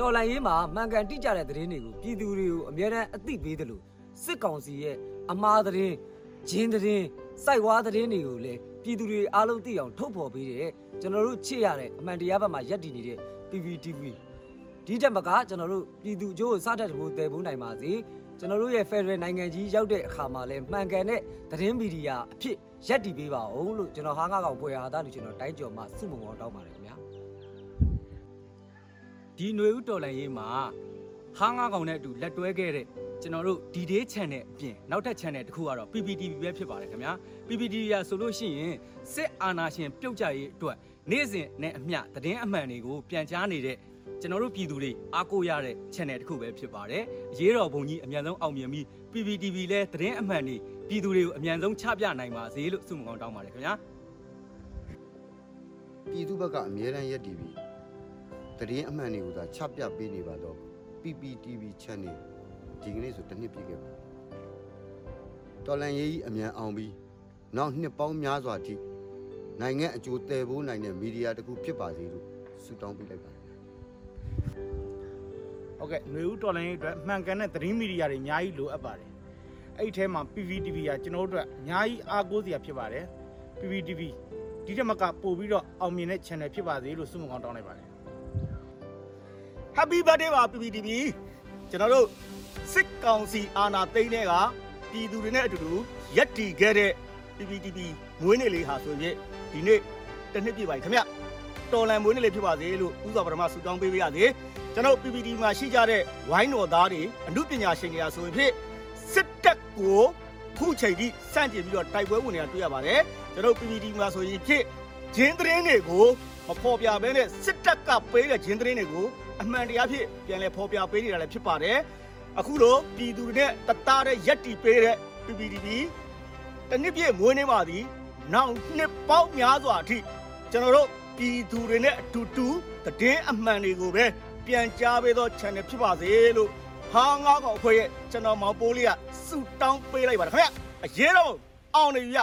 တော်လန်ရေးမှာမှန်ကန်တိကျတဲ့သတင်းတွေကိုပြည်သူတွေကိုအများအားအသိပေးတယ်လို့စစ်ကောင်စီရဲ့အမှားသတင်းဂျင်းသတင်းစိုက်ဝါးသတင်းတွေကိုလည်းပြည်သူတွေအားလုံးသိအောင်ထုတ်ဖော်ပေးတဲ့ကျွန်တော်တို့ချစ်ရတဲ့အမှန်တရားဘက်မှာယက်တည်နေတဲ့ PPTV ဒီတက်မကကျွန်တော်တို့ပြည်သူအကျိုးကိုစတတ်ဖို့တည်ဖို့နိုင်ပါစေကျွန်တော်တို့ရဲ့ Federal နိုင်ငံကြီးရောက်တဲ့အခါမှာလည်းမှန်ကန်တဲ့သတင်းမီဒီယာအဖြစ်ရက်တည်ပေးပါအောင်လို့ကျွန်တော်ဟာငါကောင်ဖွယ်ဟာသားလူကျွန်တော်တိုင်းကျော်မှစုမုံအောင်တောင်းပါတယ်ခင်ဗျာ ဒီຫນွေဥတော်လန်ရေးမှာဟာငါးကောင်နဲ့အတူလက်တွဲခဲ့တဲ့ကျွန်တော်တို့ D-Day Channel အပြင်နောက်ထပ် channel တစ်ခုကတော့ PPTV ပဲဖြစ်ပါတယ်ခင်ဗျာ PPTV ရဆိုလို့ရှိရင်စစ်အာဏာရှင်ပြုတ်ကျရေးအတွက်နေ့စဉ်နဲ့အမျှသတင်းအမှန်တွေကိုပြန်ကြားနေတဲ့ကျွန်တော်တို့ပြည်သူတွေအားကိုးရတဲ့ channel တစ်ခုပဲဖြစ်ပါတယ်အရေးတော်ပုံကြီးအမြန်ဆုံးအောင်မြင်ပြီး PPTV လဲသတင်းအမှန်တွေပြည်သူတွေကိုအမြန်ဆုံးချပြနိုင်ပါစေလို့ဆုမကောင်းတောင်းပါတယ်ခင်ဗျာပြည်သူဘက်ကအမြဲတမ်းရက်တည်ပြီး တရင်အမှန်တွေကိုသာချပြပေးနေပါတော့ PPTV Channel ဒီကနေ့ဆိုတစ်နှစ်ပြည့်ခဲ့ပါတော်လန်ရေးကြီးအမြန်အောင်ပြီးနောက်နှစ်ပေါင်းများစွာထိနိုင်ငံအကျိုးတည်ဖို့နိုင်တဲ့မီဒီယာတစ်ခုဖြစ်ပါစေလို့ဆုတောင်းပေးလိုက်ပါတယ်ဟုတ်ကဲ့ຫນွေဦးတော်လိုင်းရေးအတွက်မှန်ကန်တဲ့သတင်းမီဒီယာတွေအများကြီးလိုအပ်ပါတယ်အဲ့ဒီထဲမှာ PPTV ကကျွန်တော်တို့အတွက်အများကြီးအားကိုးစရာဖြစ်ပါတယ် PPTV ဒီတက်မကပို့ပြီးတော့အောင်မြင်တဲ့ channel ဖြစ်ပါစေလို့ဆုမကောင်းတောင်းလိုက်ပါတယ် Happy birthday ပါ PPTV ကျွန်တော်တို့စစ်ကောင်စီအာဏာသိမ်းတဲ့ကပြည်သူတွေနဲ့အတူတူရက်တီခဲ့တဲ့ PPTV မွေးနေ့လေးဟာဆိုရင်ဒီနေ့တစ်နှစ်ပြည့်ပါပြီခင်ဗျတော်လန်မွေးနေ့လေးဖြစ်ပါစေလို့ဥစွာပထမဆုတောင်းပေးပါရစေကျွန်တော် PPT မှာရှိကြတဲ့ဝိုင်းတော်သားတွေအမှုပညာရှင်တွေအားဆိုရင်ဖြင့်စစ်တပ်ကိုခုချိန်ထိစန့်ကျင်ပြီးတော့တိုက်ပွဲဝင်နေတာတွေ့ရပါတယ်ကျွန်တော် PPT မှာဆိုရင်ဖြင့် ဂျင်းသတင်းတွေကိုမဖော်ပြဘဲနဲ့စစ်တပ်ကပေးတဲ့ဂျင်းသတင်းတွေကိုအမှန်တရားဖြင့်ပြန်လည်ဖော်ပြပေးနေတာလည်းဖြစ်ပါတယ်အခုလိုပြည်သူတွေနဲ့တသားတဲ့ရက်တီပေးတဲ့ PPTV တနည်းပြည့်မွေးနေပါသည်နောက်နှစ်ပေါင်းများစွာအထိကျွန်တော်တို့ပြည်သူတွေနဲ့အတူတူသတင်းအမှန်တွေကိုပဲပြန်ကြားပေးသော channel ဖြစ်ပါစေလို့ဟာငါးကောင်အဖွဲ့ရဲ့ကျွန်တော်မောင်ပိုးလေးကစူတောင်းပေးလိုက်ပါတယ်ခင်ဗျအရေးတော့အောင်နေပြီဗျ